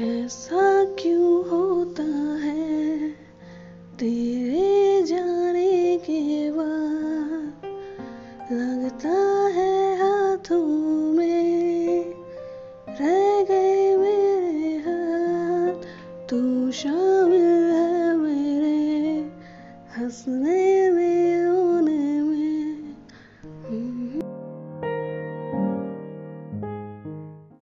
ऐसा क्यों होता है? तेरे जाने के बाद लगता है हाथों में रह गए मेरे हाथ। तू शामिल है मेरे हंसने